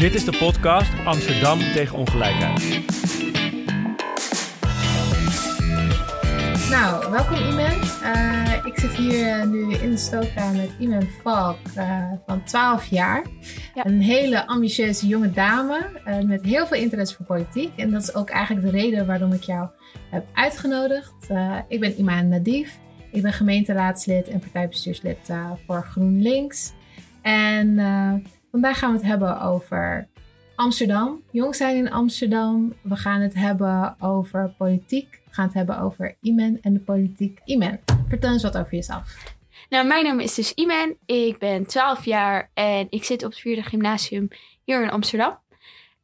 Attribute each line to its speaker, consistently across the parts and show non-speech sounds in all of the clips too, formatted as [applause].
Speaker 1: Dit is de podcast Amsterdam tegen ongelijkheid.
Speaker 2: Nou, welkom Iman. Uh, ik zit hier nu in de stookkamer met Iman Valk uh, van 12 jaar. Ja. Een hele ambitieuze jonge dame uh, met heel veel interesse voor politiek. En dat is ook eigenlijk de reden waarom ik jou heb uitgenodigd. ik ben Iman Nadif. Ik ben gemeenteraadslid en partijbestuurslid voor GroenLinks. En vandaag gaan we het hebben over Amsterdam. Jong zijn in Amsterdam. We gaan het hebben over politiek. We gaan het hebben over Imen en de politiek. Imen, vertel eens wat over jezelf.
Speaker 3: Nou, mijn naam is dus Imen. Ik ben 12 jaar en ik zit op het vierde gymnasium hier in Amsterdam.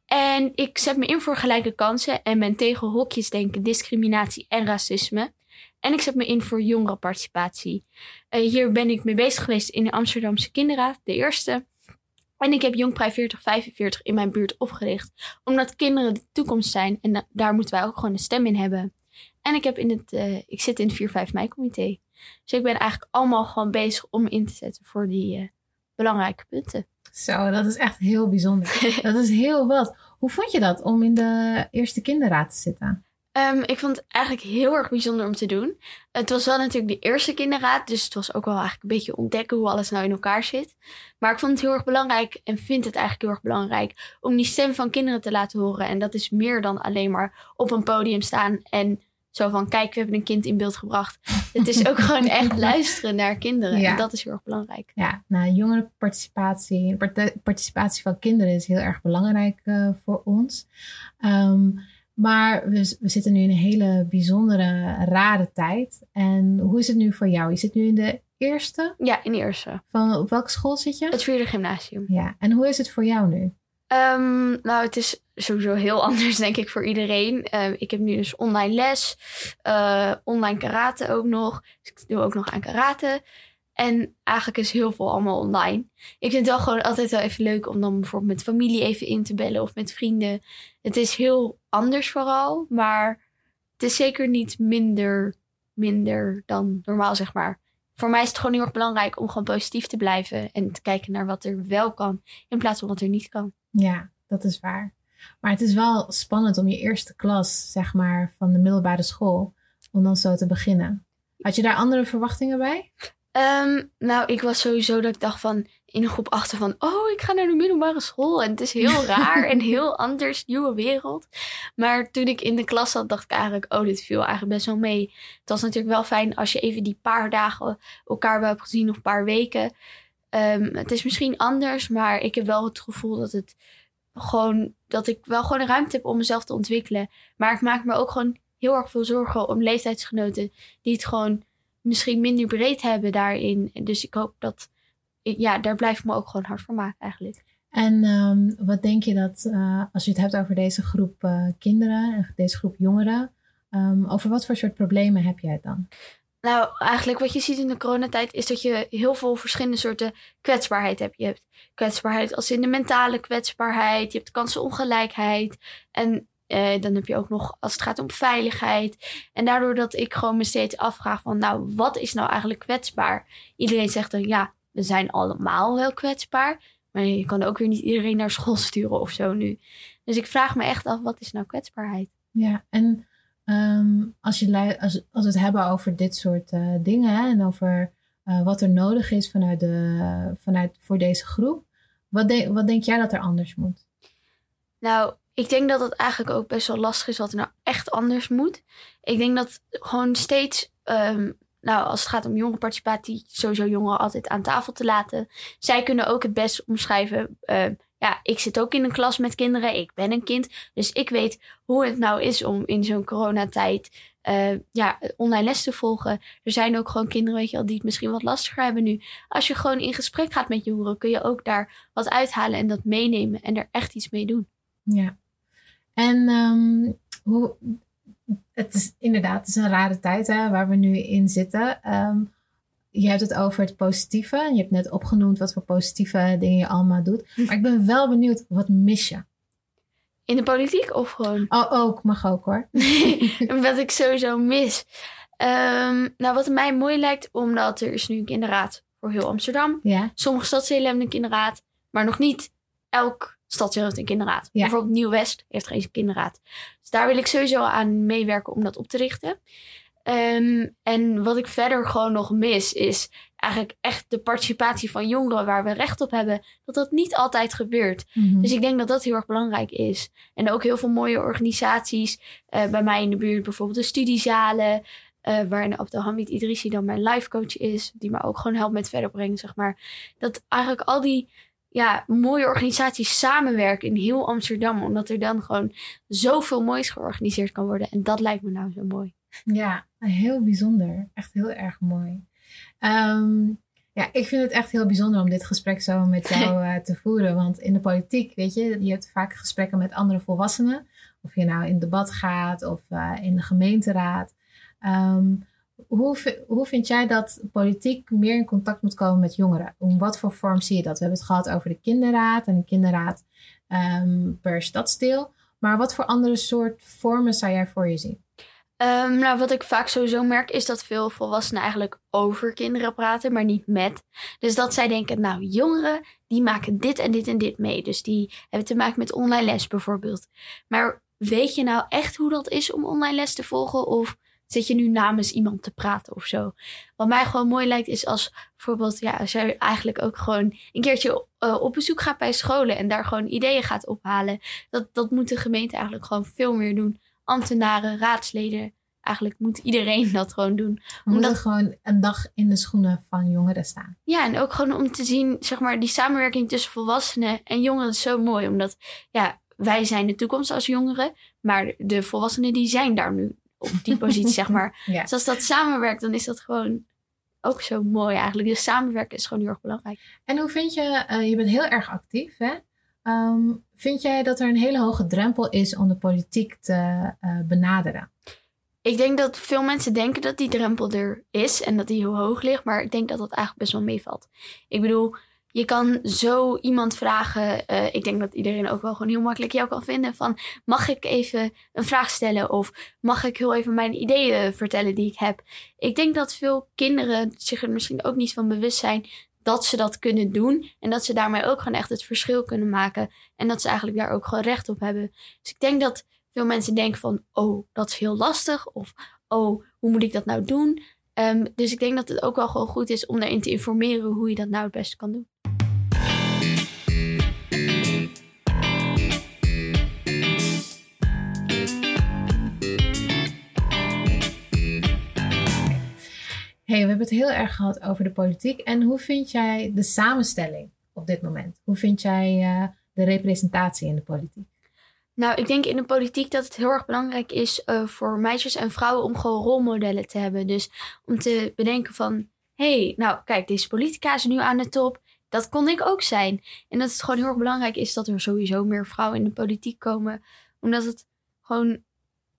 Speaker 3: En ik zet me in voor gelijke kansen en ben tegen hokjesdenken, discriminatie en racisme. En ik zet me in voor jongerenparticipatie. Uh, hier ben ik mee bezig geweest in de Amsterdamse Kinderraad, de eerste. En ik heb Jongprij 4045 in mijn buurt opgericht. Omdat kinderen de toekomst zijn en daar moeten wij ook gewoon een stem in hebben. En ik, heb in het, uh, ik zit in het 4-5 mei-comité. Dus ik ben eigenlijk allemaal gewoon bezig om me in te zetten voor die uh, belangrijke punten.
Speaker 2: Zo, dat is echt heel bijzonder. [laughs] dat is heel wat. Hoe vond je dat om in de eerste kinderraad te zitten?
Speaker 3: Um, ik vond het eigenlijk heel erg bijzonder om te doen. Het was wel natuurlijk de eerste kinderraad, dus het was ook wel eigenlijk een beetje ontdekken hoe alles nou in elkaar zit. Maar ik vond het heel erg belangrijk en vind het eigenlijk heel erg belangrijk om die stem van kinderen te laten horen. En dat is meer dan alleen maar op een podium staan en zo van, kijk, we hebben een kind in beeld gebracht. Het is ook [laughs] gewoon echt luisteren naar kinderen. Ja. En dat is heel erg belangrijk.
Speaker 2: Ja, nou, jongerenparticipatie, participatie van kinderen is heel erg belangrijk uh, voor ons. Um, maar we, we, zitten nu in een hele bijzondere, rare tijd. En hoe is het nu voor jou? Je zit nu in de eerste?
Speaker 3: Ja, in de eerste.
Speaker 2: Van, op welke school zit je?
Speaker 3: Het vierde gymnasium.
Speaker 2: Ja, en hoe is het voor jou nu?
Speaker 3: Um, nou, het is sowieso heel [laughs] anders, denk ik, voor iedereen. Uh, ik heb nu dus online les, uh, online karate ook nog. Dus ik doe ook nog aan karate. En eigenlijk is heel veel allemaal online. Ik vind het wel gewoon altijd wel even leuk om dan bijvoorbeeld met familie even in te bellen of met vrienden. Het is heel anders vooral, maar het is zeker niet minder, minder dan normaal, zeg maar. Voor mij is het gewoon heel erg belangrijk om gewoon positief te blijven en te kijken naar wat er wel kan in plaats van wat er niet kan.
Speaker 2: Ja, dat is waar. Maar het is wel spannend om je eerste klas, zeg maar, van de middelbare school, om dan zo te beginnen. Had je daar andere verwachtingen bij?
Speaker 3: Um, nou, ik was sowieso dat ik dacht van in een groep achter van, oh, ik ga naar de middelbare school en het is heel [laughs] raar en heel anders, nieuwe wereld. Maar toen ik in de klas zat, dacht ik eigenlijk, oh, dit viel eigenlijk best wel mee. Het was natuurlijk wel fijn als je even die paar dagen elkaar wel hebt gezien of een paar weken. Um, het is misschien anders, maar ik heb wel het gevoel dat het gewoon, dat ik wel gewoon een ruimte heb om mezelf te ontwikkelen. Maar ik maak me ook gewoon heel erg veel zorgen om leeftijdsgenoten die het gewoon misschien minder breed hebben daarin. Dus ik hoop dat, ja, daar blijf ik me ook gewoon hard voor maken eigenlijk.
Speaker 2: En um, wat denk je dat, uh, als je het hebt over deze groep uh, kinderen en deze groep jongeren, um, over wat voor soort problemen heb jij dan?
Speaker 3: Nou, eigenlijk wat je ziet in de coronatijd is dat je heel veel verschillende soorten kwetsbaarheid hebt. Je hebt kwetsbaarheid als in de mentale kwetsbaarheid, je hebt kansenongelijkheid en uh, dan heb je ook nog als het gaat om veiligheid. En daardoor dat ik gewoon me steeds afvraag van, nou, wat is nou eigenlijk kwetsbaar? Iedereen zegt dan, ja, we zijn allemaal wel kwetsbaar. Maar je kan ook weer niet iedereen naar school [laughs] sturen of zo nu. Dus ik vraag me echt af, wat is nou kwetsbaarheid?
Speaker 2: Ja, en um, als, je, als, als we het hebben over dit soort uh, dingen hè, en over uh, wat er nodig is vanuit de, vanuit, voor deze groep, wat, de, wat denk jij dat er anders moet?
Speaker 3: Nou, ik denk dat het eigenlijk ook best wel lastig is wat er nou echt anders moet. Ik denk dat gewoon steeds, um, nou als het gaat om jongerenparticipatie, sowieso jongeren altijd aan tafel te laten. Zij kunnen ook het best omschrijven. Uh, ja, ik zit ook in een klas met kinderen. Ik ben een kind. Dus ik weet hoe het nou is om in zo'n coronatijd uh, ja, online les te volgen. Er zijn ook gewoon kinderen, weet je wel, die het misschien wat lastiger hebben nu. Als je gewoon in gesprek gaat met jongeren, kun je ook daar wat uithalen en dat meenemen en er echt iets mee doen.
Speaker 2: Ja, en um, hoe, het is inderdaad het is een rare tijd hè, waar we nu in zitten. Um, je hebt het over het positieve. Je hebt net opgenoemd wat voor positieve dingen je allemaal doet. Maar ik ben wel benieuwd, wat mis je?
Speaker 3: In de politiek of gewoon?
Speaker 2: Oh, ook. Mag ook hoor. [laughs]
Speaker 3: wat ik sowieso mis. Um, nou, wat mij mooi lijkt, omdat er is nu een kinderraad voor heel Amsterdam. Ja. Sommige stadsdelen hebben een kinderraad, maar nog niet elk stad heeft een kinderraad. Bijvoorbeeld Nieuw-West heeft geen kinderraad. Dus daar wil ik sowieso aan meewerken om dat op te richten. Ehm, en wat ik verder gewoon nog mis, is eigenlijk echt de participatie van jongeren waar we recht op hebben, dat dat niet altijd gebeurt.
Speaker 2: Mhm.
Speaker 3: Dus ik denk dat dat heel erg belangrijk is. En ook heel veel mooie organisaties, uh, bij mij in de buurt bijvoorbeeld de studiezalen, uh, waarin Abdelhamid Idrissi dan mijn life coach is, die me ook gewoon helpt met verder brengen, zeg maar. Dat eigenlijk al die ja, mooie organisaties samenwerken in heel Amsterdam, omdat er dan gewoon zoveel moois georganiseerd kan worden. En dat lijkt me nou zo mooi.
Speaker 2: Ja, heel bijzonder. Echt heel erg mooi. Ehm, ja, ik vind het echt heel bijzonder om dit gesprek zo met [laughs] jou uh, te voeren. Want in de politiek, weet je, je hebt vaak gesprekken met andere volwassenen. Of je nou in debat gaat of uh, in de gemeenteraad. Um, hoe, hoe vind jij dat politiek meer in contact moet komen met jongeren? In wat voor vorm zie je dat? We hebben het gehad over de kinderraad en de kinderraad um, per stadsdeel. Maar wat voor andere soort vormen zou jij voor je zien?
Speaker 3: Um, nou, wat ik vaak sowieso merk is dat veel volwassenen eigenlijk over kinderen praten, maar niet met. Dus dat zij denken, nou, jongeren die maken dit en dit en dit mee. Dus die hebben te maken met online les bijvoorbeeld. Maar weet je nou echt hoe dat is om online les te volgen? Of zit je nu namens iemand te praten of zo? Wat mij gewoon mooi lijkt is als bijvoorbeeld, ja, als jij eigenlijk ook gewoon een keertje uh, op bezoek gaat bij scholen en daar gewoon ideeën gaat ophalen. Dat, dat moet de gemeente eigenlijk gewoon veel meer doen ambtenaren, raadsleden. Eigenlijk moet iedereen [laughs] dat gewoon doen.
Speaker 2: We omdat gewoon een dag in de schoenen van jongeren staan.
Speaker 3: Ja, en ook gewoon om te zien, zeg maar, die samenwerking tussen volwassenen en jongeren is zo mooi. Omdat, ja, wij zijn de toekomst als jongeren, maar de volwassenen die zijn daar nu op die positie, zeg maar. [laughs]
Speaker 2: Ja.
Speaker 3: Dus als dat samenwerkt, dan is dat gewoon ook zo mooi eigenlijk. Dus samenwerken is gewoon heel erg belangrijk.
Speaker 2: En hoe vind je, uh, je bent heel erg actief, hè? Um, vind jij dat er een hele hoge drempel is om de politiek te uh, benaderen?
Speaker 3: Ik denk dat veel mensen denken dat die drempel er is en dat die heel hoog ligt, maar ik denk dat dat eigenlijk best wel meevalt. Ik bedoel, je kan zo iemand vragen. Uh, ik denk dat iedereen ook wel gewoon heel makkelijk jou kan vinden. Van mag ik even een vraag stellen? Of mag ik heel even mijn ideeën vertellen die ik heb? Ik denk dat veel kinderen zich er misschien ook niet van bewust zijn dat ze dat kunnen doen. En dat ze daarmee ook gewoon echt het verschil kunnen maken. En dat ze eigenlijk daar ook gewoon recht op hebben. Dus ik denk dat veel mensen denken van, oh, dat is heel lastig. Of, oh, hoe moet ik dat nou doen? Um, dus ik denk dat het ook wel gewoon goed is om daarin te informeren hoe je dat nou het beste kan doen.
Speaker 2: Hey, we hebben het heel erg gehad over de politiek. En hoe vind jij de samenstelling op dit moment? Hoe vind jij uh, de representatie in de politiek?
Speaker 3: Nou, ik denk in de politiek dat het heel erg belangrijk is uh, voor meisjes en vrouwen om gewoon rolmodellen te hebben. Dus om te bedenken van, hey, nou kijk, deze politica is nu aan de top. Dat kon ik ook zijn. En dat het gewoon heel erg belangrijk is dat er sowieso meer vrouwen in de politiek komen. Omdat het gewoon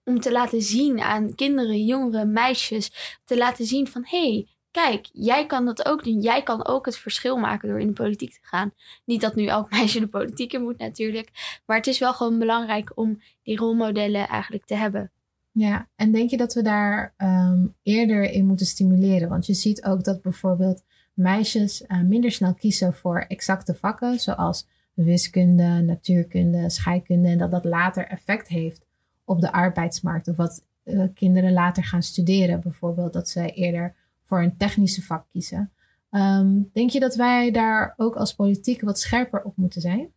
Speaker 3: om te laten zien aan kinderen, jongeren, meisjes, te laten zien van hey, kijk, jij kan dat ook doen. Jij kan ook het verschil maken door in de politiek te gaan. Niet dat nu elk [laughs] meisje de politiek in moet natuurlijk, maar het is wel gewoon belangrijk om die rolmodellen eigenlijk te hebben.
Speaker 2: Ja, en denk je dat we daar um, eerder in moeten stimuleren? Want je ziet ook dat bijvoorbeeld meisjes uh, minder snel kiezen voor exacte vakken, zoals wiskunde, natuurkunde, scheikunde, en dat dat later effect heeft op de arbeidsmarkt. Of wat uh, kinderen later gaan studeren. Bijvoorbeeld dat ze eerder voor een technische vak kiezen. Um, denk je dat wij daar ook als politiek wat scherper op moeten zijn?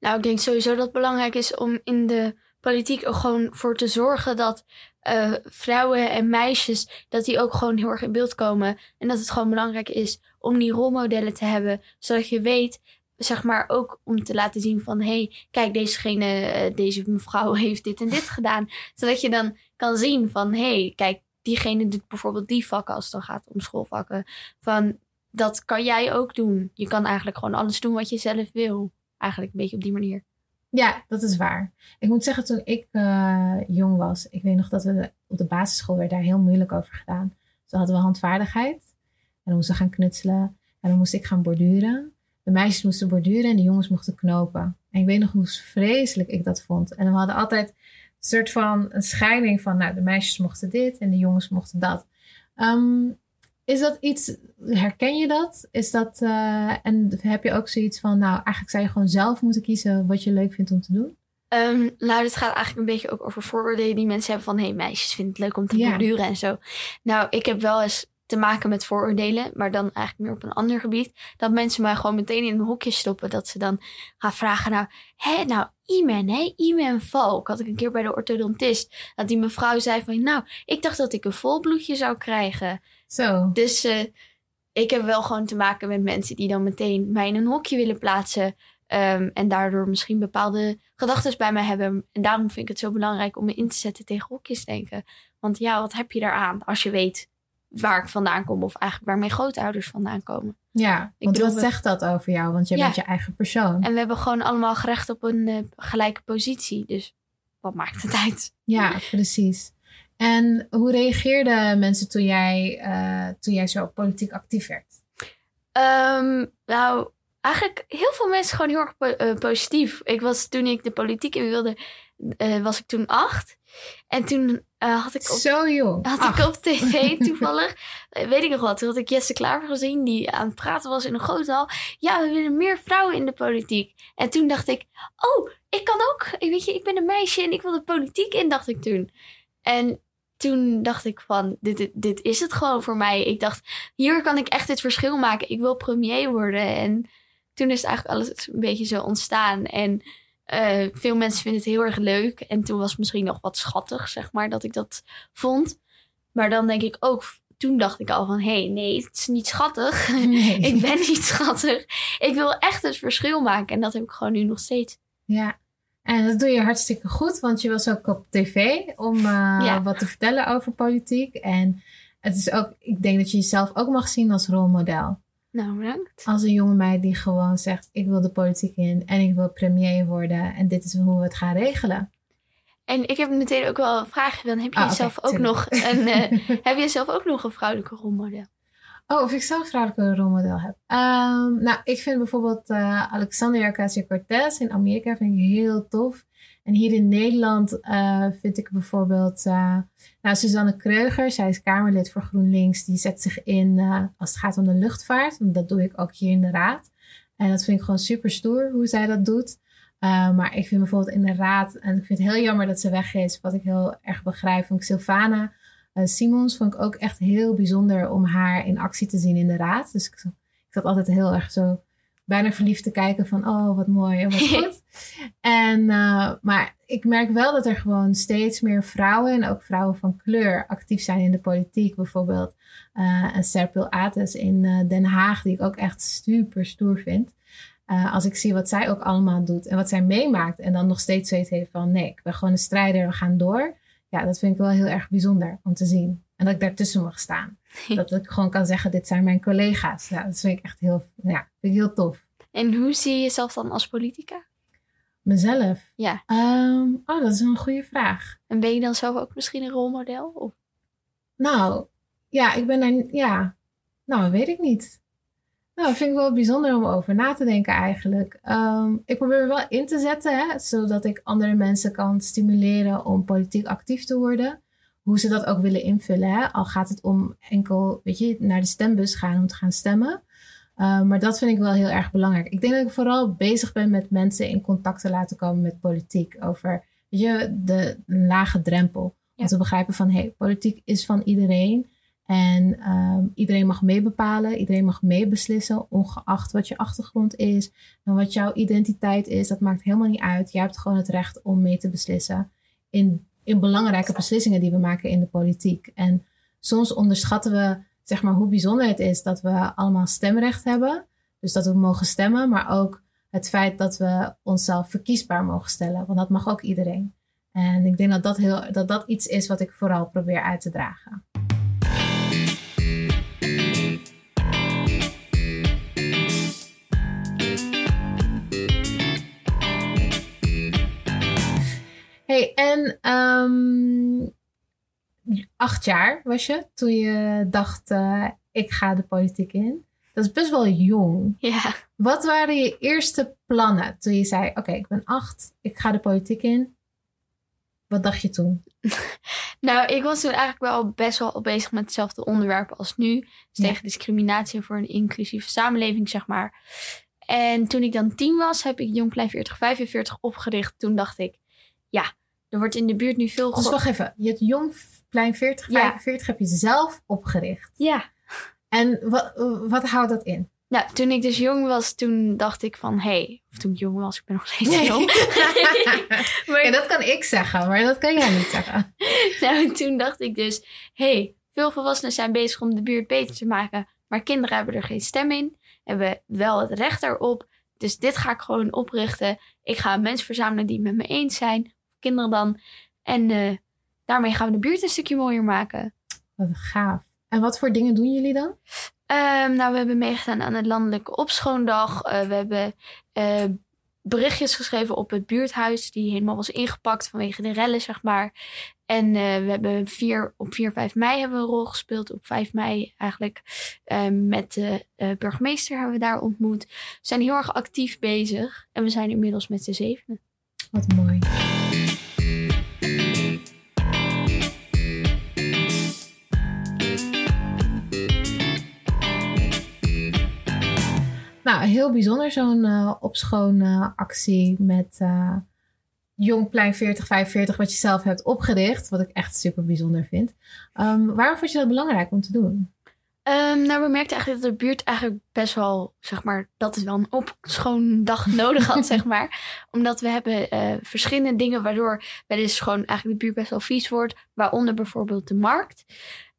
Speaker 3: Nou, ik denk sowieso dat het belangrijk is om in de politiek er gewoon voor te zorgen dat uh, vrouwen en meisjes, dat die ook gewoon heel erg in beeld komen. En dat het gewoon belangrijk is om die rolmodellen te hebben, zodat je weet zeg maar ook om te laten zien van... hé, hey, kijk, dezegene, deze mevrouw [laughs] heeft dit en dit gedaan. Zodat je dan kan zien van... hé, hey, kijk, diegene doet bijvoorbeeld die vakken als het dan gaat om schoolvakken. Van, dat kan jij ook doen. Je kan eigenlijk gewoon alles doen wat je zelf wil. Eigenlijk een beetje op die manier.
Speaker 2: Ja, dat is waar. Ik moet zeggen, toen ik uh, jong was... ik weet nog dat we op de basisschool werd daar heel moeilijk over gedaan. Zo hadden we handvaardigheid. En dan moesten we gaan knutselen. En dan moest ik gaan borduren. De meisjes moesten borduren en de jongens mochten knopen. En ik weet nog hoe vreselijk ik dat vond. En we hadden altijd een soort van een scheiding van, nou, de meisjes mochten dit en de jongens mochten dat. Um, is dat iets, herken je dat? Is dat, uh, en heb je ook zoiets van, nou, eigenlijk zou je gewoon zelf moeten kiezen wat je leuk vindt om te doen?
Speaker 3: Um, nou, het gaat eigenlijk een beetje ook over vooroordelen die mensen hebben van... hé, hey, meisjes vinden het leuk om te ja. borduren en zo. Nou, ik heb wel eens te maken met vooroordelen, maar dan eigenlijk meer op een ander gebied. Dat mensen mij gewoon meteen in een hokje stoppen. Dat ze dan gaan vragen, nou, hé, nou, Iman, hé, Iman Valk. Had ik een keer bij de orthodontist. Dat die mevrouw zei van, nou, ik dacht dat ik een volbloedje zou krijgen.
Speaker 2: Zo.
Speaker 3: Dus uh, ik heb wel gewoon te maken met mensen die dan meteen mij in een hokje willen plaatsen. Um, en daardoor misschien bepaalde gedachten bij mij hebben. En daarom vind ik het zo belangrijk om me in te zetten tegen hokjes denken. Want ja, wat heb je daaraan als je weet waar ik vandaan kom of eigenlijk waar mijn grootouders vandaan komen.
Speaker 2: Ja, ik want bedoel, wat zegt dat over jou? Want je bent je eigen persoon.
Speaker 3: En we hebben gewoon allemaal gerecht op een uh, gelijke positie. Dus wat maakt het uit?
Speaker 2: Ja, precies. En hoe reageerden mensen toen jij, uh, toen jij zo politiek actief werd?
Speaker 3: Um, nou, eigenlijk heel veel mensen gewoon heel erg po uh, positief. Ik was toen ik de politiek in wilde, was ik toen acht. En toen uh, had ik op,
Speaker 2: Zo jong.
Speaker 3: Had ik op tv [laughs] toevallig, eh, weet ik nog wat, toen had ik Jesse Klaver gezien die aan het praten was in een grote hal. Ja, we willen meer vrouwen in de politiek. En toen dacht ik, oh, ik kan ook, weet je, ik ben een meisje en ik wil de politiek in, dacht ik toen. En toen dacht ik van, dit, dit, dit is het gewoon voor mij. Ik dacht, hier kan ik echt het verschil maken. Ik wil premier worden. En toen is eigenlijk alles een beetje zo ontstaan. En uh, veel mensen vinden het heel erg leuk. En toen was het misschien nog wat schattig, zeg maar, dat ik dat vond. Maar dan denk ik ook, toen dacht ik al van, hé, hey, nee, het is niet schattig. [laughs] Nee. [laughs] ik ben niet schattig. Ik wil echt het verschil maken. En dat heb ik gewoon nu nog steeds.
Speaker 2: Ja, en dat doe je hartstikke goed, want je was ook op tv om uh, ja. wat te vertellen over politiek. En het is ook, ik denk dat je jezelf ook mag zien als rolmodel.
Speaker 3: Nou, bedankt.
Speaker 2: Als een jonge meid die gewoon zegt: Ik wil de politiek in en ik wil premier worden en dit is hoe we het gaan regelen.
Speaker 3: En ik heb meteen ook wel een vraag. Dan heb je ah, zelf ook nog een, uh, [laughs] heb je zelf ook nog een vrouwelijke rolmodel?
Speaker 2: Oh, of ik zelf een vrouwelijke rolmodel heb. Um, nou, ik vind bijvoorbeeld uh, Alexandria Ocasio-Cortez in Amerika vind ik heel tof. En hier in Nederland uh, vind ik bijvoorbeeld uh, nou, Suzanne Kreuger. Zij is Kamerlid voor GroenLinks. Die zet zich in als het gaat om de luchtvaart. Dat doe ik ook hier in de Raad. En dat vind ik gewoon super stoer hoe zij dat doet. maar ik vind bijvoorbeeld in de Raad, en ik vind het heel jammer dat ze weg is, wat ik heel erg begrijp, vond ik Sylvana Simons vond ik ook echt heel bijzonder om haar in actie te zien in de Raad. Dus ik, ik zat altijd heel erg zo bijna verliefd te kijken van, oh, wat mooi en wat goed. [laughs] en, uh, maar ik merk wel dat er gewoon steeds meer vrouwen en ook vrouwen van kleur actief zijn in de politiek. Bijvoorbeeld uh, een Serpil Ates in uh, Den Haag, die ik ook echt super stoer vind. als ik zie wat zij ook allemaal doet en wat zij meemaakt en dan nog steeds zoiets heeft van, nee, ik ben gewoon een strijder, we gaan door. Ja, dat vind ik wel heel erg bijzonder om te zien. En dat ik daartussen mag staan. [laughs] dat ik gewoon kan zeggen, dit zijn mijn collega's. Ja, dat vind ik echt heel, ja, vind ik heel tof.
Speaker 3: En hoe zie je jezelf dan als politica?
Speaker 2: Mezelf?
Speaker 3: Ja.
Speaker 2: Um, oh, dat is een goede vraag.
Speaker 3: En ben je dan zelf ook misschien een rolmodel? Of?
Speaker 2: Nou, ja, ik ben daar, ja. Nou, weet ik niet. Nou, dat vind ik wel bijzonder om over na te denken eigenlijk. Um, ik probeer me wel in te zetten, hè, zodat ik andere mensen kan stimuleren om politiek actief te worden hoe ze dat ook willen invullen. Hè? Al gaat het om enkel, weet je, naar de stembus gaan om te gaan stemmen. Uh, maar dat vind ik wel heel erg belangrijk. Ik denk dat ik vooral bezig ben met mensen in contact te laten komen met politiek. Over, weet je, de lage drempel. Om te begrijpen van, hé, hey, politiek is van iedereen. En um, iedereen mag meebepalen, iedereen mag meebeslissen, ongeacht wat je achtergrond is en wat jouw identiteit is. Dat maakt helemaal niet uit. Je hebt gewoon het recht om mee te beslissen in in belangrijke beslissingen die we maken in de politiek. En soms onderschatten we zeg maar, hoe bijzonder het is dat we allemaal stemrecht hebben. Dus dat we mogen stemmen, maar ook het feit dat we onszelf verkiesbaar mogen stellen. Want dat mag ook iedereen. En ik denk dat dat, heel, dat, dat iets is wat ik vooral probeer uit te dragen. Hey, en um, acht jaar was je toen je dacht, uh, ik ga de politiek in. Dat is best wel jong.
Speaker 3: Ja.
Speaker 2: Wat waren je eerste plannen toen je zei, oké, okay, ik ben acht, ik ga de politiek in. wat dacht je toen? [laughs]
Speaker 3: nou, ik was toen eigenlijk wel best wel bezig met hetzelfde onderwerp als nu. Dus
Speaker 2: Ja.
Speaker 3: tegen discriminatie en voor een inclusieve samenleving, zeg maar. En toen ik dan tien was, heb ik Jongplein 4045 opgericht. Toen dacht ik, ja, er wordt in de buurt nu veel...
Speaker 2: Dus wacht even, je hebt Jongplein 40,
Speaker 3: Ja.
Speaker 2: 45 heb je zelf opgericht.
Speaker 3: Ja,
Speaker 2: En wat, wat houdt dat in?
Speaker 3: nou, toen ik dus jong was, toen dacht ik van, hé, hey, of toen ik jong was, ik ben nog steeds
Speaker 2: Nee.
Speaker 3: jong. [laughs] maar
Speaker 2: Ja, dat kan ik zeggen, maar dat kan jij niet zeggen. [laughs]
Speaker 3: nou, toen dacht ik dus, hé, hey, veel volwassenen zijn bezig om de buurt beter te maken, maar kinderen hebben er geen stem in, hebben wel het recht erop. Dus dit ga ik gewoon oprichten. Ik ga mensen verzamelen die het met me eens zijn, kinderen dan. En eh, daarmee gaan we de buurt een stukje mooier maken.
Speaker 2: Wat gaaf. En wat voor dingen doen jullie dan?
Speaker 3: Ehm, nou, we hebben meegedaan aan de landelijke opschoondag. Eh, we hebben eh, berichtjes geschreven op het buurthuis, die helemaal was ingepakt vanwege de rellen, zeg maar. En we hebben vier, op 4, 5 mei hebben we een rol gespeeld. Op 5 mei eigenlijk eh, met de burgemeester hebben we daar ontmoet. We zijn heel erg actief bezig. En we zijn inmiddels met z'n zevenen.
Speaker 2: Wat mooi. Nou, heel bijzonder zo'n eh opschoon eh, actie met eh Jongplein 4045, wat je zelf hebt opgericht. Wat ik echt super bijzonder vind. Ehm, waarom vond je dat belangrijk om te doen?
Speaker 3: Ehm, nou, we merkten eigenlijk dat de buurt eigenlijk best wel, zeg maar, dat is wel een opschoondag [laughs] nodig had, zeg maar. Omdat we hebben eh, verschillende dingen waardoor wel eens gewoon eigenlijk de buurt best wel vies wordt. Waaronder bijvoorbeeld de markt.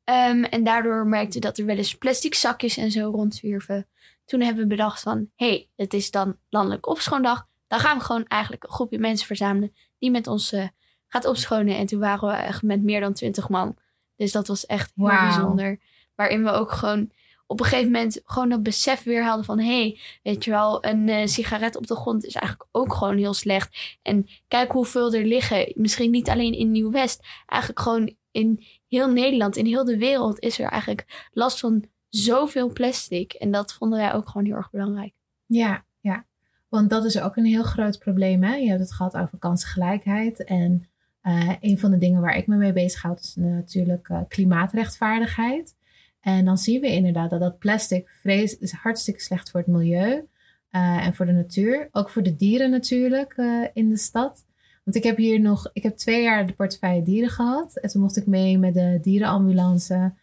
Speaker 3: Ehm, en daardoor merkten we dat er wel eens plastic zakjes en zo rondzwierven. Toen hebben we bedacht van, hé, hey, het is dan landelijk opschoondag. Dan gaan we gewoon eigenlijk een groepje mensen verzamelen die met ons eh, gaat opschonen. En toen waren we echt met meer dan twintig man. Dus dat was echt heel bijzonder. Waarin we ook gewoon op een gegeven moment gewoon dat besef weer hadden van... hé, hey, weet je wel, een eh, sigaret op de grond is eigenlijk ook gewoon heel slecht. En kijk hoeveel er liggen. Misschien niet alleen in Nieuw-West. Eigenlijk gewoon in heel Nederland, in heel de wereld... is er eigenlijk last van zoveel plastic. En dat vonden wij ook gewoon heel erg belangrijk.
Speaker 2: Ja, ja. Want dat is ook een heel groot probleem. Hè? Je hebt het gehad over kansengelijkheid. En eh, een van de dingen waar ik me mee bezighoud is natuurlijk eh, klimaatrechtvaardigheid. En dan zien we inderdaad dat dat plastic vrees is hartstikke slecht voor het milieu eh, en voor de natuur. Ook voor de dieren natuurlijk in de stad. Want ik heb hier nog, ik heb twee jaar de portefeuille dieren gehad. En toen mocht ik mee met de dierenambulance.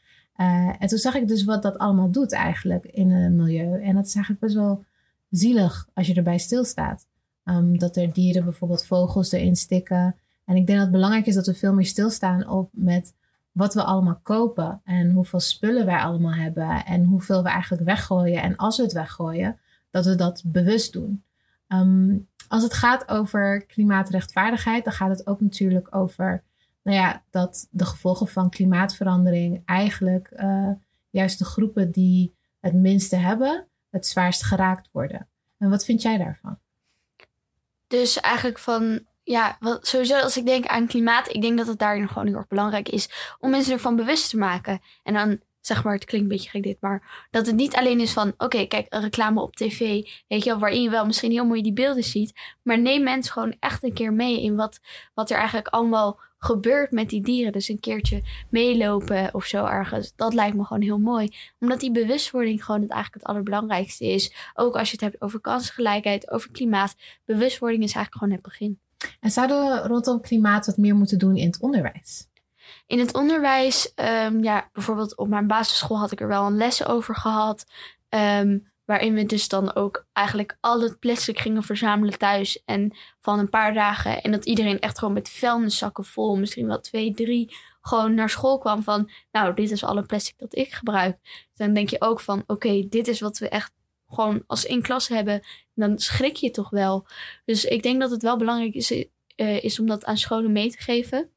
Speaker 2: Eh, en toen zag ik dus wat dat allemaal doet eigenlijk in het milieu. En dat is eigenlijk best wel zielig als je erbij stilstaat. Um, dat er dieren, bijvoorbeeld vogels, erin stikken. En ik denk dat het belangrijk is dat we veel meer stilstaan op met wat we allemaal kopen. En hoeveel spullen wij allemaal hebben. En hoeveel we eigenlijk weggooien. En als we het weggooien, dat we dat bewust doen. Um, als het gaat over klimaatrechtvaardigheid, dan gaat het ook natuurlijk over nou ja, dat de gevolgen van klimaatverandering eigenlijk uh, juist de groepen die het minste hebben, het zwaarst geraakt worden. En wat vind jij daarvan?
Speaker 3: Dus eigenlijk van, ja, sowieso als ik denk aan klimaat, ik denk dat het daarin gewoon heel erg belangrijk is om mensen ervan bewust te maken. En dan zeg maar, het klinkt een beetje gek dit, maar dat het niet alleen is van, oké, kijk, een reclame op tv, weet je wel, waarin je wel misschien heel mooi die beelden ziet, maar neem mensen gewoon echt een keer mee in wat, wat er eigenlijk allemaal gebeurt met die dieren. Dus een keertje meelopen of zo ergens, dat lijkt me gewoon heel mooi. Omdat die bewustwording gewoon het eigenlijk het allerbelangrijkste is. Ook als je het hebt over kansengelijkheid, over klimaat, bewustwording is eigenlijk gewoon het begin.
Speaker 2: En zouden we rondom klimaat wat meer moeten doen in het onderwijs?
Speaker 3: In het onderwijs, um, ja, bijvoorbeeld op mijn basisschool had ik er wel een les over gehad. Um, waarin we dus dan ook eigenlijk al het plastic gingen verzamelen thuis. En van een paar dagen. En dat iedereen echt gewoon met vuilniszakken vol, misschien wel twee, drie, gewoon naar school kwam van, nou, dit is alle plastic dat ik gebruik. Dan denk je ook van, oké, dit is wat we echt gewoon als in klas hebben. Dan schrik je toch wel. Dus ik denk dat het wel belangrijk is, uh, is om dat aan scholen mee te geven.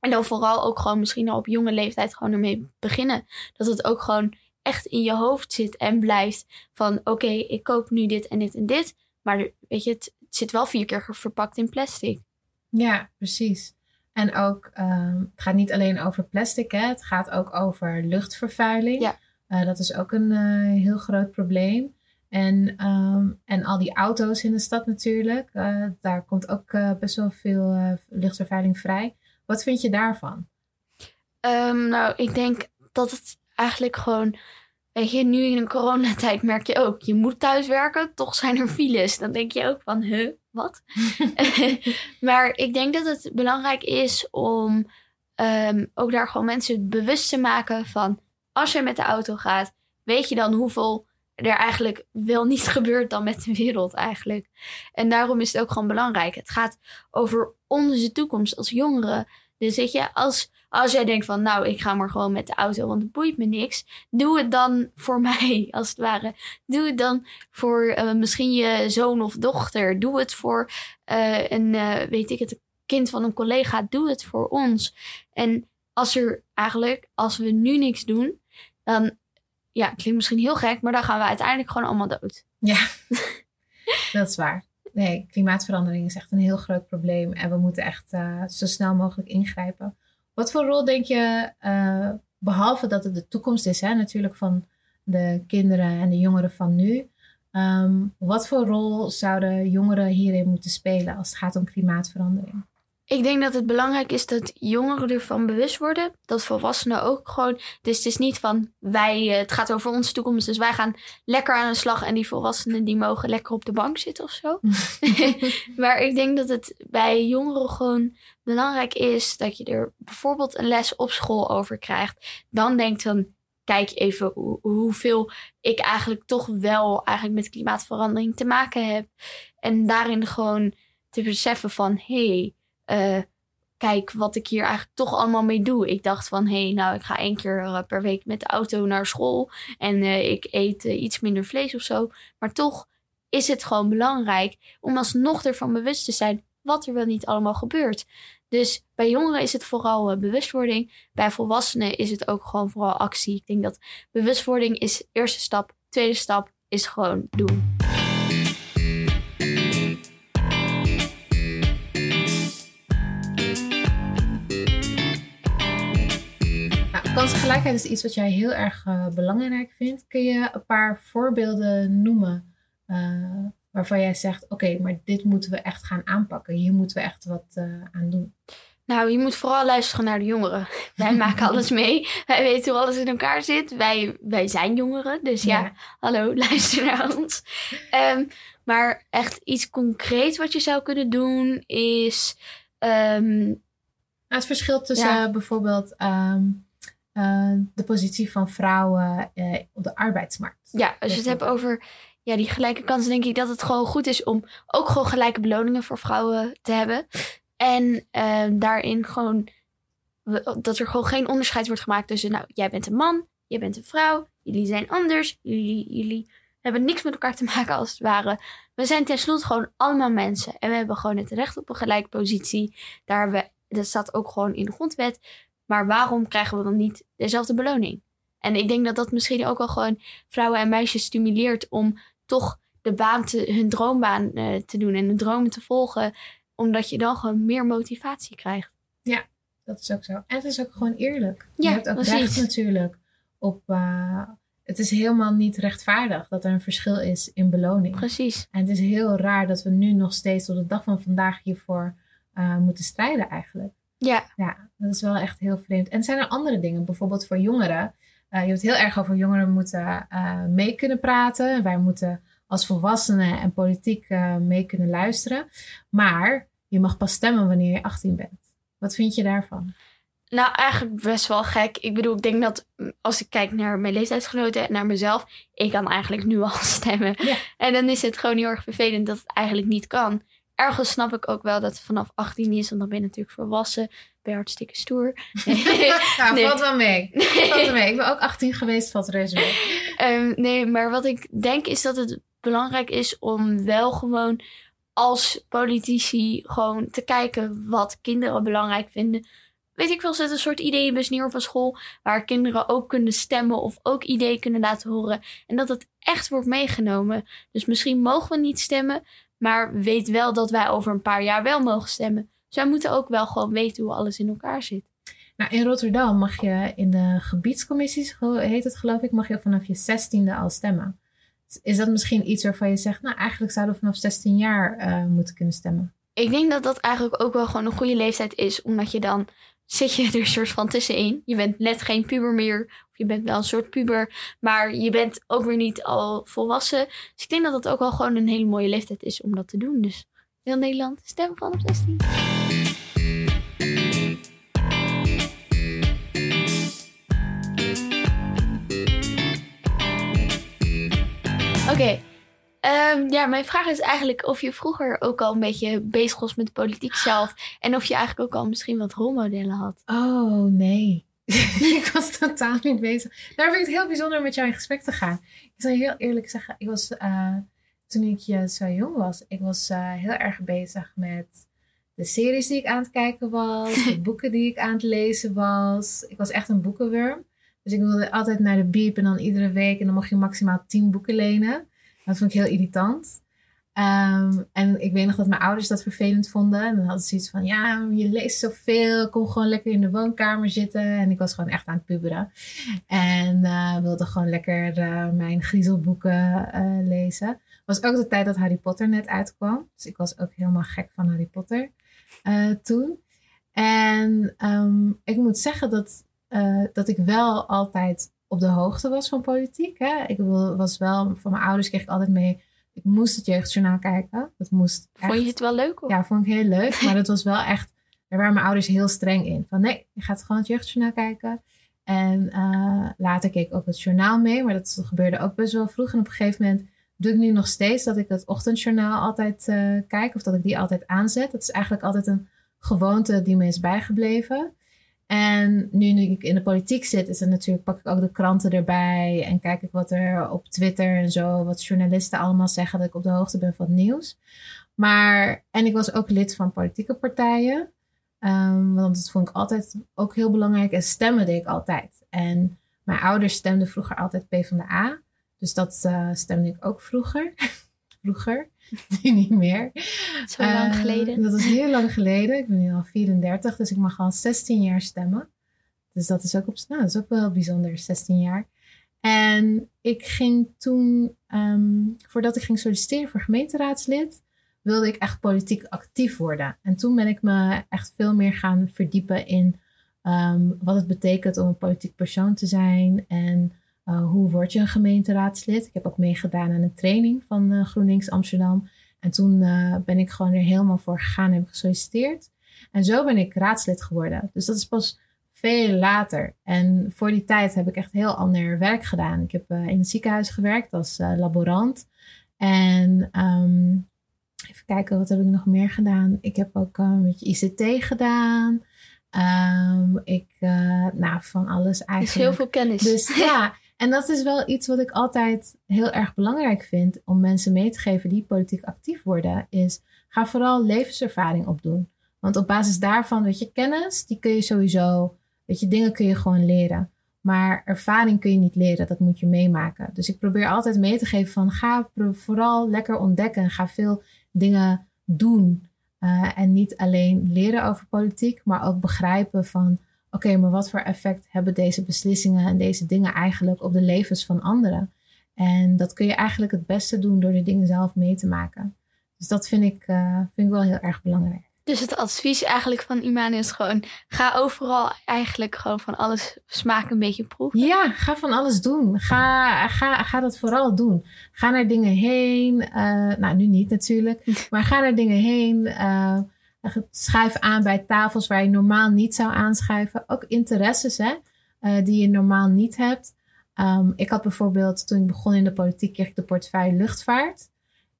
Speaker 3: En dan vooral ook gewoon misschien al op jonge leeftijd gewoon ermee beginnen. Dat het ook gewoon echt in je hoofd zit en blijft van oké, okay, ik koop nu dit en dit en dit. Maar weet je, het, het, zit wel vier keer verpakt in plastic.
Speaker 2: Ja, precies. En ook, um, het gaat niet alleen over plastic, hè? het gaat ook over luchtvervuiling.
Speaker 3: Ja.
Speaker 2: Uh, dat is ook een uh, heel groot probleem. En, ehm, en al die auto's in de stad natuurlijk. Uh, daar komt ook best wel veel lichtvervuiling vrij. Wat vind je daarvan?
Speaker 3: Um, nou, ik denk dat het eigenlijk gewoon. Weet je, nu in een coronatijd merk je ook, je moet thuiswerken, toch zijn er files. Dan denk je ook van, huh, wat? [laughs] [laughs] maar ik denk dat het belangrijk is om um, ook daar gewoon mensen bewust te maken van, als je met de auto gaat, weet je dan hoeveel er eigenlijk wel niet gebeurt dan met de wereld eigenlijk. En daarom is het ook gewoon belangrijk. Het gaat over onze toekomst als jongeren. Dus weet je, als, als jij denkt van nou, ik ga maar gewoon met de auto, want het boeit me niks. Doe het dan voor [laughs] mij, als het ware. Doe het dan voor uh, misschien je zoon of dochter. Doe het voor uh, een, uh, weet ik het, kind van een collega. Doe het voor ons. En als er eigenlijk, als we nu niks doen, dan ja, klinkt misschien heel gek, maar dan gaan we uiteindelijk gewoon allemaal dood.
Speaker 2: Ja, [laughs] dat is waar. Nee, klimaatverandering is echt een heel groot probleem en we moeten echt uh, zo snel mogelijk ingrijpen. Wat voor rol denk je, uh, behalve dat het de toekomst is, hè, natuurlijk van de kinderen en de jongeren van nu, um, wat voor rol zouden jongeren hierin moeten spelen als het gaat om klimaatverandering?
Speaker 3: Ik denk dat het belangrijk is dat jongeren ervan bewust worden. Dat volwassenen ook gewoon. Dus het is niet van wij, eh, het gaat over onze toekomst. Dus wij gaan lekker aan de slag. En die volwassenen die mogen lekker op de bank zitten of zo. [laughs] [laughs] maar ik denk dat het bij jongeren gewoon belangrijk is dat je er bijvoorbeeld een les op school over krijgt. Dan denkt dan, kijk even hoe, hoeveel ik eigenlijk toch wel eigenlijk met klimaatverandering te maken heb. En daarin gewoon te beseffen van hé. Hey, uh, kijk wat ik hier eigenlijk toch allemaal mee doe. Ik dacht van, hé, hey, nou, ik ga één keer uh, per week met de auto naar school en uh, ik eet iets minder vlees of zo. Maar toch is het gewoon belangrijk om alsnog ervan bewust te zijn wat er wel niet allemaal gebeurt. Dus bij jongeren is het vooral bewustwording. Bij volwassenen is het ook gewoon vooral actie. Ik denk dat bewustwording is eerste stap. Tweede stap is gewoon doen.
Speaker 2: Kansengelijkheid is iets wat jij heel erg uh, belangrijk vindt. Kun je een paar voorbeelden noemen uh, waarvan jij zegt: Oké, okay, maar dit moeten we echt gaan aanpakken. Hier moeten we echt wat uh, aan doen?
Speaker 3: Nou, je moet vooral luisteren naar de jongeren. Wij [laughs] maken alles mee. Wij weten hoe alles in elkaar zit. Wij, wij zijn jongeren. Dus ja, ja hallo, [laughs] luister naar ons. Um, maar echt iets concreets wat je zou kunnen doen is. Um,
Speaker 2: het verschil tussen ja. bijvoorbeeld. Um, uh, de positie van vrouwen uh, op de arbeidsmarkt.
Speaker 3: Ja, als je het hebt over ja, die gelijke kansen, denk ik dat het gewoon goed is om ook gewoon gelijke beloningen voor vrouwen te hebben. En uh, daarin gewoon dat er gewoon geen onderscheid wordt gemaakt tussen, nou, jij bent een man, jij bent een vrouw, jullie zijn anders, jullie, jullie hebben niks met elkaar te maken als het ware. We zijn tenslotte gewoon allemaal mensen en we hebben gewoon het recht op een gelijke positie. Daar we, dat staat ook gewoon in de grondwet. Maar waarom krijgen we dan niet dezelfde beloning? En ik denk dat dat misschien ook wel gewoon vrouwen en meisjes stimuleert om toch de baan te, hun droombaan uh, te doen en hun dromen te volgen. Omdat je dan gewoon meer motivatie krijgt.
Speaker 2: Ja, dat is ook zo. En het is ook gewoon eerlijk. Ja, je hebt ook precies. recht natuurlijk op. Uh, het is helemaal niet rechtvaardig dat er een verschil is in beloning.
Speaker 3: Precies.
Speaker 2: En het is heel raar dat we nu nog steeds tot de dag van vandaag hiervoor uh, moeten strijden eigenlijk.
Speaker 3: Ja.
Speaker 2: Ja, dat is wel echt heel vreemd. En zijn er andere dingen, bijvoorbeeld voor jongeren? Uh, je hebt het heel erg over jongeren moeten uh, mee kunnen praten. Wij moeten als volwassenen en politiek uh, mee kunnen luisteren. Maar je mag pas stemmen wanneer je 18 bent. Wat vind je daarvan?
Speaker 3: Nou, eigenlijk best wel gek. Ik bedoel, ik denk dat mm, als ik kijk naar mijn leeftijdsgenoten en naar mezelf, ik kan eigenlijk nu al [laughs] stemmen. Ja. En dan is het gewoon heel erg vervelend dat het eigenlijk niet kan ergens snap ik ook wel dat vanaf 18 is, want dan ben je natuurlijk volwassen. Ben je hartstikke stoer. [laughs]
Speaker 2: nou, nee. valt wel mee. Valt wel mee. Ik ben ook 18 geweest, valt reuze mee.
Speaker 3: Um, nee, maar wat ik denk is dat het belangrijk is om wel gewoon als politici gewoon te kijken wat kinderen belangrijk vinden. Weet ik wel, zet een soort ideeënbus neer op een school waar kinderen ook kunnen stemmen of ook ideeën kunnen laten horen. En dat het echt wordt meegenomen. Dus misschien mogen we niet stemmen, maar weet wel dat wij over een paar jaar wel mogen stemmen. Dus wij moeten ook wel gewoon weten hoe alles in elkaar zit.
Speaker 2: Nou, in Rotterdam mag je in de gebiedscommissies, heet het geloof ik, mag je vanaf je zestiende al stemmen. Is dat misschien iets waarvan je zegt, nou eigenlijk zouden we vanaf 16 jaar uh, moeten kunnen stemmen?
Speaker 3: Ik denk dat dat eigenlijk ook wel gewoon een goede leeftijd is, omdat je dan zit je er een soort van tussenin. Je bent net geen puber meer, of je bent wel een soort puber, maar je bent ook weer niet al volwassen. Dus ik denk dat dat ook wel gewoon een hele mooie leeftijd is om dat te doen. Dus heel Nederland, stem vanaf 16. Oké. Ehm, ja, mijn vraag is eigenlijk of je vroeger ook al een beetje bezig was met de politiek zelf. En of je eigenlijk ook al misschien wat rolmodellen had.
Speaker 2: Oh, nee. [laughs] ik was totaal niet bezig. Daar vind ik het heel bijzonder om met jou in gesprek te gaan. Ik zal je heel eerlijk zeggen, ik was, uh, toen ik zo jong was, ik was uh, heel erg bezig met de series die ik aan het kijken was, de [laughs] boeken die ik aan het lezen was. Ik was echt een boekenworm. Dus ik wilde altijd naar de biep en dan iedere week. En dan mocht je maximaal tien boeken lenen. Dat vond ik heel irritant. Um, en ik weet nog dat mijn ouders dat vervelend vonden. En dan hadden ze zoiets van, ja, je leest zoveel. Kom gewoon lekker in de woonkamer zitten. En ik was gewoon echt aan het puberen. En uh, wilde gewoon lekker uh, mijn griezelboeken uh, lezen. Was ook de tijd dat Harry Potter net uitkwam. Dus ik was ook helemaal gek van Harry Potter toen. En um, ik moet zeggen dat dat ik wel altijd op de hoogte was van politiek. Hè? Ik was wel, van mijn ouders kreeg ik altijd mee, ik moest het jeugdjournaal kijken. Dat moest
Speaker 3: echt, vond je het wel leuk? Of?
Speaker 2: Ja, vond ik heel leuk. [laughs] maar dat was wel echt, daar waren mijn ouders heel streng in. Van nee, je gaat gewoon het jeugdjournaal kijken. En uh, later keek ik ook het journaal mee, maar dat gebeurde ook best wel vroeg. En op een gegeven moment doe ik nu nog steeds dat ik het ochtendjournaal altijd uh, kijk. Of dat ik die altijd aanzet. Dat is eigenlijk altijd een gewoonte die me is bijgebleven. En nu, ik in de politiek zit, is het natuurlijk, pak ik ook de kranten erbij en kijk ik wat er op Twitter en zo, wat journalisten allemaal zeggen, dat ik op de hoogte ben van het nieuws. Maar, en ik was ook lid van politieke partijen, um, want dat vond ik altijd ook heel belangrijk. En stemmen deed ik altijd. En mijn ouders stemden vroeger altijd PvdA, dus dat uh, stemde ik ook vroeger. [laughs] vroeger. [laughs] nu niet meer.
Speaker 3: Zo lang uh, geleden.
Speaker 2: Dat is heel lang geleden. Ik ben nu al 34, dus ik mag al 16 jaar stemmen. Dus dat is ook, op, nou, dat is ook wel bijzonder, 16 jaar. En ik ging toen, um, voordat ik ging solliciteren voor gemeenteraadslid, wilde ik echt politiek actief worden. En toen ben ik me echt veel meer gaan verdiepen in um, wat het betekent om een politiek persoon te zijn. En uh, hoe word je een gemeenteraadslid? Ik heb ook meegedaan aan een training van uh, GroenLinks Amsterdam. En toen uh, ben ik gewoon er helemaal voor gegaan en heb gesolliciteerd. En zo ben ik raadslid geworden. Dus dat is pas veel later. En voor die tijd heb ik echt heel ander werk gedaan. Ik heb in het ziekenhuis gewerkt als laborant. En um, even kijken, wat heb ik nog meer gedaan? Ik heb ook een beetje ICT gedaan. Um, ik, nou, van alles eigenlijk.
Speaker 3: is heel veel kennis.
Speaker 2: Dus [laughs] ja, En dat is wel iets wat ik altijd heel erg belangrijk vind om mensen mee te geven die politiek actief worden, is ga vooral levenservaring opdoen. Want op basis daarvan, weet je, kennis, die kun je sowieso, weet je, dingen kun je gewoon leren. Maar ervaring kun je niet leren, dat moet je meemaken. Dus ik probeer altijd mee te geven van ga vooral lekker ontdekken. Ga veel dingen doen. Uh, en niet alleen leren over politiek, maar ook begrijpen van oké, maar wat voor effect hebben deze beslissingen en deze dingen eigenlijk op de levens van anderen? En dat kun je eigenlijk het beste doen door de dingen zelf mee te maken. Dus dat vind ik, uh, vind ik wel heel erg belangrijk.
Speaker 3: Dus het advies eigenlijk van Imani is gewoon: ga overal eigenlijk gewoon van alles smaak een beetje proeven.
Speaker 2: Ja, ga van alles doen. Ga, ga, ga dat vooral doen. Ga naar dingen heen. Uh, nou, nu niet natuurlijk, [laughs] maar ga naar dingen heen. Uh, Schrijf aan bij tafels waar je normaal niet zou aanschuiven. Ook interesses hè, uh, die je normaal niet hebt. Um, ik had bijvoorbeeld, toen ik begon in de politiek, kreeg ik de portefeuille luchtvaart.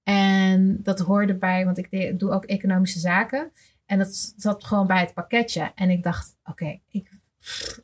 Speaker 2: En dat hoorde bij, want ik doe ook economische zaken. En dat zat gewoon bij het pakketje. En ik dacht, oké, ik,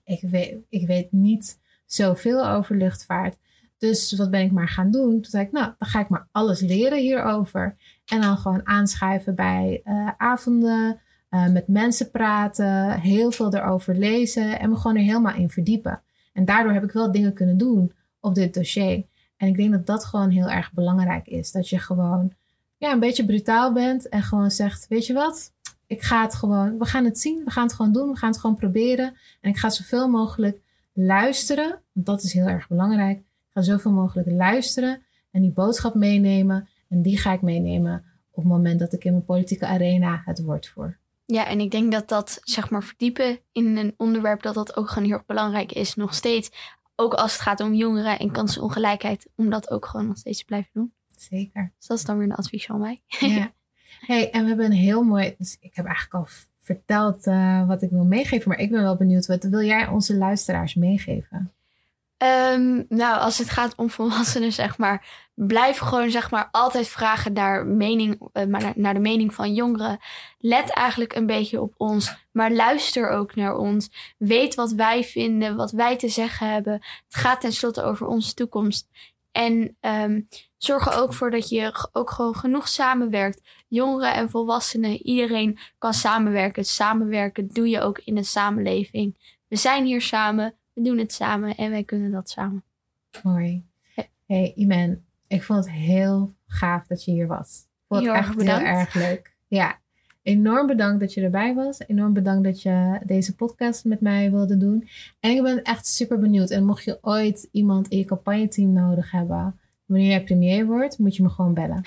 Speaker 2: ik, weet, ik weet niet zoveel over luchtvaart. Dus wat ben ik maar gaan doen? Toen zei ik, nou, dan ga ik maar alles leren hierover. En dan gewoon aanschrijven bij uh, avonden, uh, met mensen praten, heel veel erover lezen en me gewoon er helemaal in verdiepen. En daardoor heb ik wel dingen kunnen doen op dit dossier. En ik denk dat dat gewoon heel erg belangrijk is. Dat je gewoon ja, een beetje brutaal bent en gewoon zegt: Weet je wat? Ik ga het gewoon, we gaan het zien, we gaan het gewoon doen, we gaan het gewoon proberen. En ik ga zoveel mogelijk luisteren, want dat is heel erg belangrijk. Ik ga zoveel mogelijk luisteren en die boodschap meenemen. En die ga ik meenemen op het moment dat ik in mijn politieke arena het woord voer.
Speaker 3: Ja, en ik denk dat dat, zeg maar, verdiepen in een onderwerp, dat dat ook gewoon heel erg belangrijk is. Nog steeds, ook als het gaat om jongeren en kansenongelijkheid, om dat ook gewoon nog steeds te blijven doen.
Speaker 2: Zeker.
Speaker 3: Dus dat is dan weer een advies van mij.
Speaker 2: Ja. [laughs] Hey, en we hebben een heel mooi. Dus ik heb eigenlijk al verteld uh, wat ik wil meegeven, maar ik ben wel benieuwd. Wat wil jij onze luisteraars meegeven?
Speaker 3: Um, nou, als het gaat om volwassenen, zeg maar, blijf gewoon zeg maar altijd vragen naar, mening, uh, naar, de mening van jongeren. Let eigenlijk een beetje op ons, maar luister ook naar ons. Weet wat wij vinden, wat wij te zeggen hebben. Het gaat tenslotte over onze toekomst. En um, zorg er ook voor dat je ook gewoon genoeg samenwerkt. Jongeren en volwassenen, iedereen kan samenwerken. Samenwerken doe je ook in een samenleving. We zijn hier samen, we doen het samen en wij kunnen dat samen.
Speaker 2: Mooi. Hey Iman, ik vond het heel gaaf dat je hier was. Ik vond het echt bedankt. heel erg leuk. Ja, enorm bedankt dat je erbij was. Enorm bedankt dat je deze podcast met mij wilde doen. En ik ben echt super benieuwd. En mocht je ooit iemand in je campagneteam nodig hebben, wanneer jij premier wordt, moet je me gewoon bellen.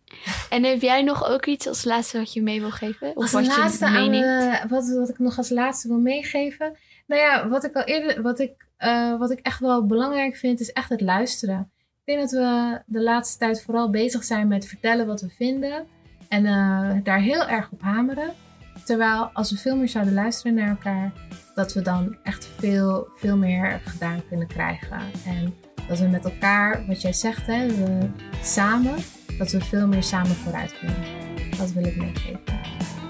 Speaker 2: [laughs]
Speaker 3: en heb jij nog ook iets als laatste wat je mee wil geven?
Speaker 2: Of als laatste aan, uh, wat, wat ik nog als laatste wil meegeven. Nou ja, wat ik al eerder, wat ik, uh, wat ik echt wel belangrijk vind, is echt het luisteren. Ik denk dat we de laatste tijd vooral bezig zijn met vertellen wat we vinden. En uh, daar heel erg op hameren. Terwijl als we veel meer zouden luisteren naar elkaar, dat we dan echt veel, veel meer gedaan kunnen krijgen. En dat we met elkaar, wat jij zegt, hè, we, samen, dat we veel meer samen vooruit kunnen. Dat wil ik meegeven.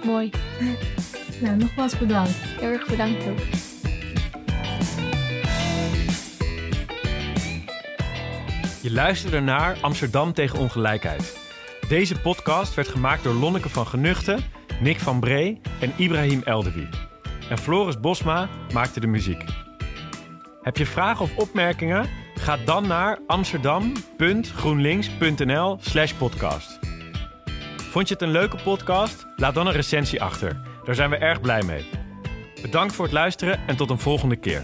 Speaker 3: Mooi. [laughs]
Speaker 2: Nou, nogmaals bedankt.
Speaker 3: Heel erg bedankt ook.
Speaker 1: Je luisterde naar Amsterdam tegen ongelijkheid. Deze podcast werd gemaakt door Lonneke van Genuchten, Nick van Bree en Ibrahim Eldewi. En Floris Bosma maakte de muziek. Heb je vragen of opmerkingen? Ga dan naar amsterdam.groenlinks.nl/slash podcast. Vond je het een leuke podcast? Laat dan een recensie achter. Daar zijn we erg blij mee. Bedankt voor het luisteren en tot een volgende keer.